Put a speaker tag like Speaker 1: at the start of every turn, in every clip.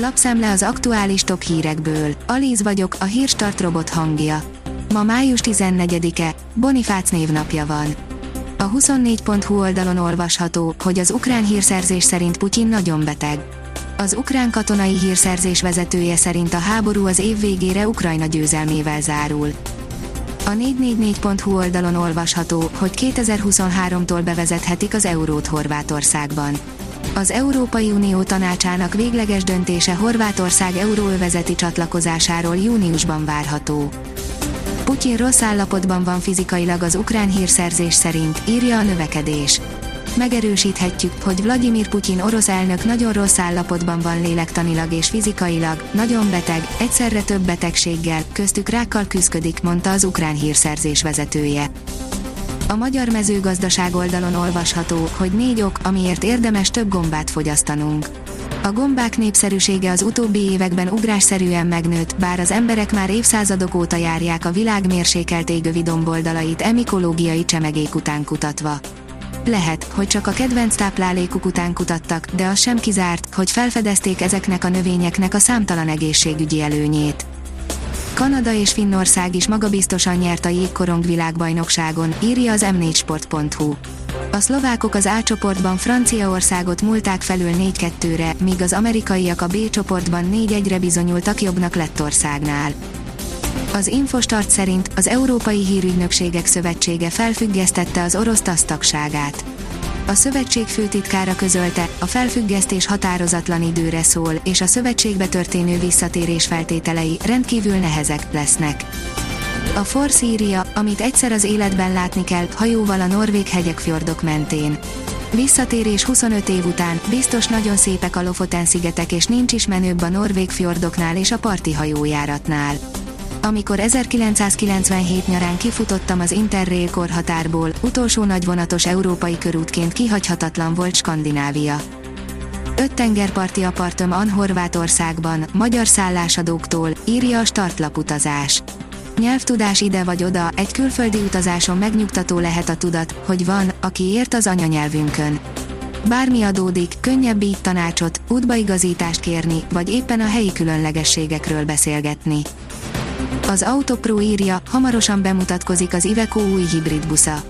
Speaker 1: Lapszemle az aktuális top hírekből. Alíz vagyok, a hírstart robot hangja. Ma május 14-e, Bonifác névnapja van. A 24.hu oldalon olvasható, hogy az ukrán hírszerzés szerint Putyin nagyon beteg. Az ukrán katonai hírszerzés vezetője szerint a háború az év végére Ukrajna győzelmével zárul. A 444.hu oldalon olvasható, hogy 2023-tól bevezethetik az eurót Horvátországban. Az Európai Unió tanácsának végleges döntése Horvátország euróövezeti csatlakozásáról júniusban várható. Putyin rossz állapotban van fizikailag az ukrán hírszerzés szerint, írja a növekedés. Megerősíthetjük, hogy Vladimir Putyin orosz elnök nagyon rossz állapotban van lélektanilag és fizikailag, nagyon beteg, egyszerre több betegséggel, köztük rákkal küzdik, mondta az ukrán hírszerzés vezetője. A magyar mezőgazdaság oldalon olvasható, hogy négy ok, amiért érdemes több gombát fogyasztanunk. A gombák népszerűsége az utóbbi években ugrásszerűen megnőtt, bár az emberek már évszázadok óta járják a világ mérsékelt égövi domboldalait emikológiai csemegék után kutatva. Lehet, hogy csak a kedvenc táplálékuk után kutattak, de az sem kizárt, hogy felfedezték ezeknek a növényeknek a számtalan egészségügyi előnyét. Kanada és Finnország is magabiztosan nyert a jégkorong világbajnokságon, írja az m4sport.hu. A szlovákok az A csoportban Franciaországot múlták felül 4-2-re, míg az amerikaiak a B csoportban 4-1-re bizonyultak jobbnak Lettországnál. Az Infostart szerint az Európai Hírügynökségek Szövetsége felfüggesztette az orosz TASZ tagságát. A szövetség főtitkára közölte, a felfüggesztés határozatlan időre szól, és a szövetségbe történő visszatérés feltételei rendkívül nehezek lesznek. A Force írja, amit egyszer az életben látni kell, hajóval a norvég hegyek fjordok mentén. Visszatérés 25 év után, biztos nagyon szépek a Lofoten szigetek és nincs is menőbb a norvég fjordoknál és a parti hajójáratnál. Amikor 1997 nyarán kifutottam az Interrail korhatárból, utolsó nagyvonatos európai körútként kihagyhatatlan volt Skandinávia. Öt tengerparti apartım An Horvátországban, magyar szállásadóktól, írja a startlaputazás. Nyelvtudás ide vagy oda, egy külföldi utazáson megnyugtató lehet a tudat, hogy van, aki ért az anyanyelvünkön. Bármi adódik, könnyebb így tanácsot, útbaigazítást kérni, vagy éppen a helyi különlegességekről beszélgetni. Az Autopro írja, hamarosan bemutatkozik az Iveco új hibrid busza.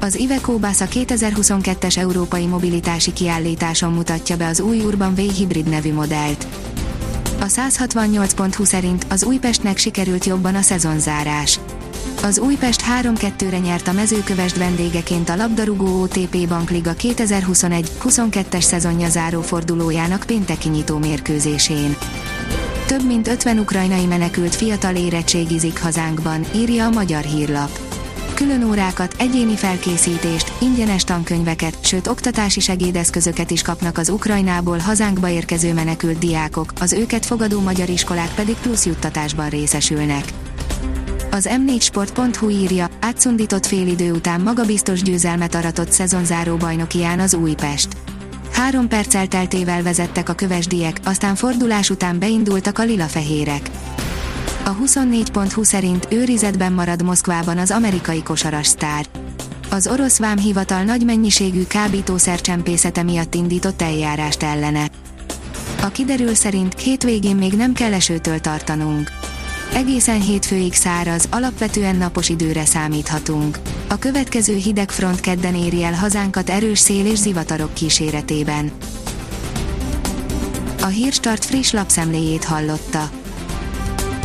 Speaker 1: Az Iveco Bus a 2022-es Európai Mobilitási Kiállításon mutatja be az új Urban Way hibrid nevű modellt. A 168.20 szerint az Újpestnek sikerült jobban a szezonzárás. Az Újpest 3-2-re nyert a mezőkövest vendégeként a labdarúgó OTP Bankliga 2021-22-es szezonja záró fordulójának pénteki nyitó mérkőzésén. Több mint 50 ukrajnai menekült fiatal érettségizik hazánkban, írja a magyar hírlap. Külön órákat, egyéni felkészítést, ingyenes tankönyveket, sőt oktatási segédeszközöket is kapnak az Ukrajnából hazánkba érkező menekült diákok, az őket fogadó magyar iskolák pedig plusz juttatásban részesülnek. Az m4sport.hu írja, átszundított félidő után magabiztos győzelmet aratott szezonzáró bajnokián az Újpest. Három perc elteltével vezettek a kövesdiek, aztán fordulás után beindultak a lila-fehérek. A 24.20 szerint őrizetben marad Moszkvában az amerikai kosaras sztár. Az orosz vámhivatal nagy mennyiségű kábítószer csempészete miatt indított eljárást ellene. A kiderül szerint hétvégén még nem kell esőtől tartanunk. Egészen hétfőig száraz, alapvetően napos időre számíthatunk. A következő hideg front kedden éri el hazánkat erős szél és zivatarok kíséretében. A Hírstart friss lapszemléjét hallotta.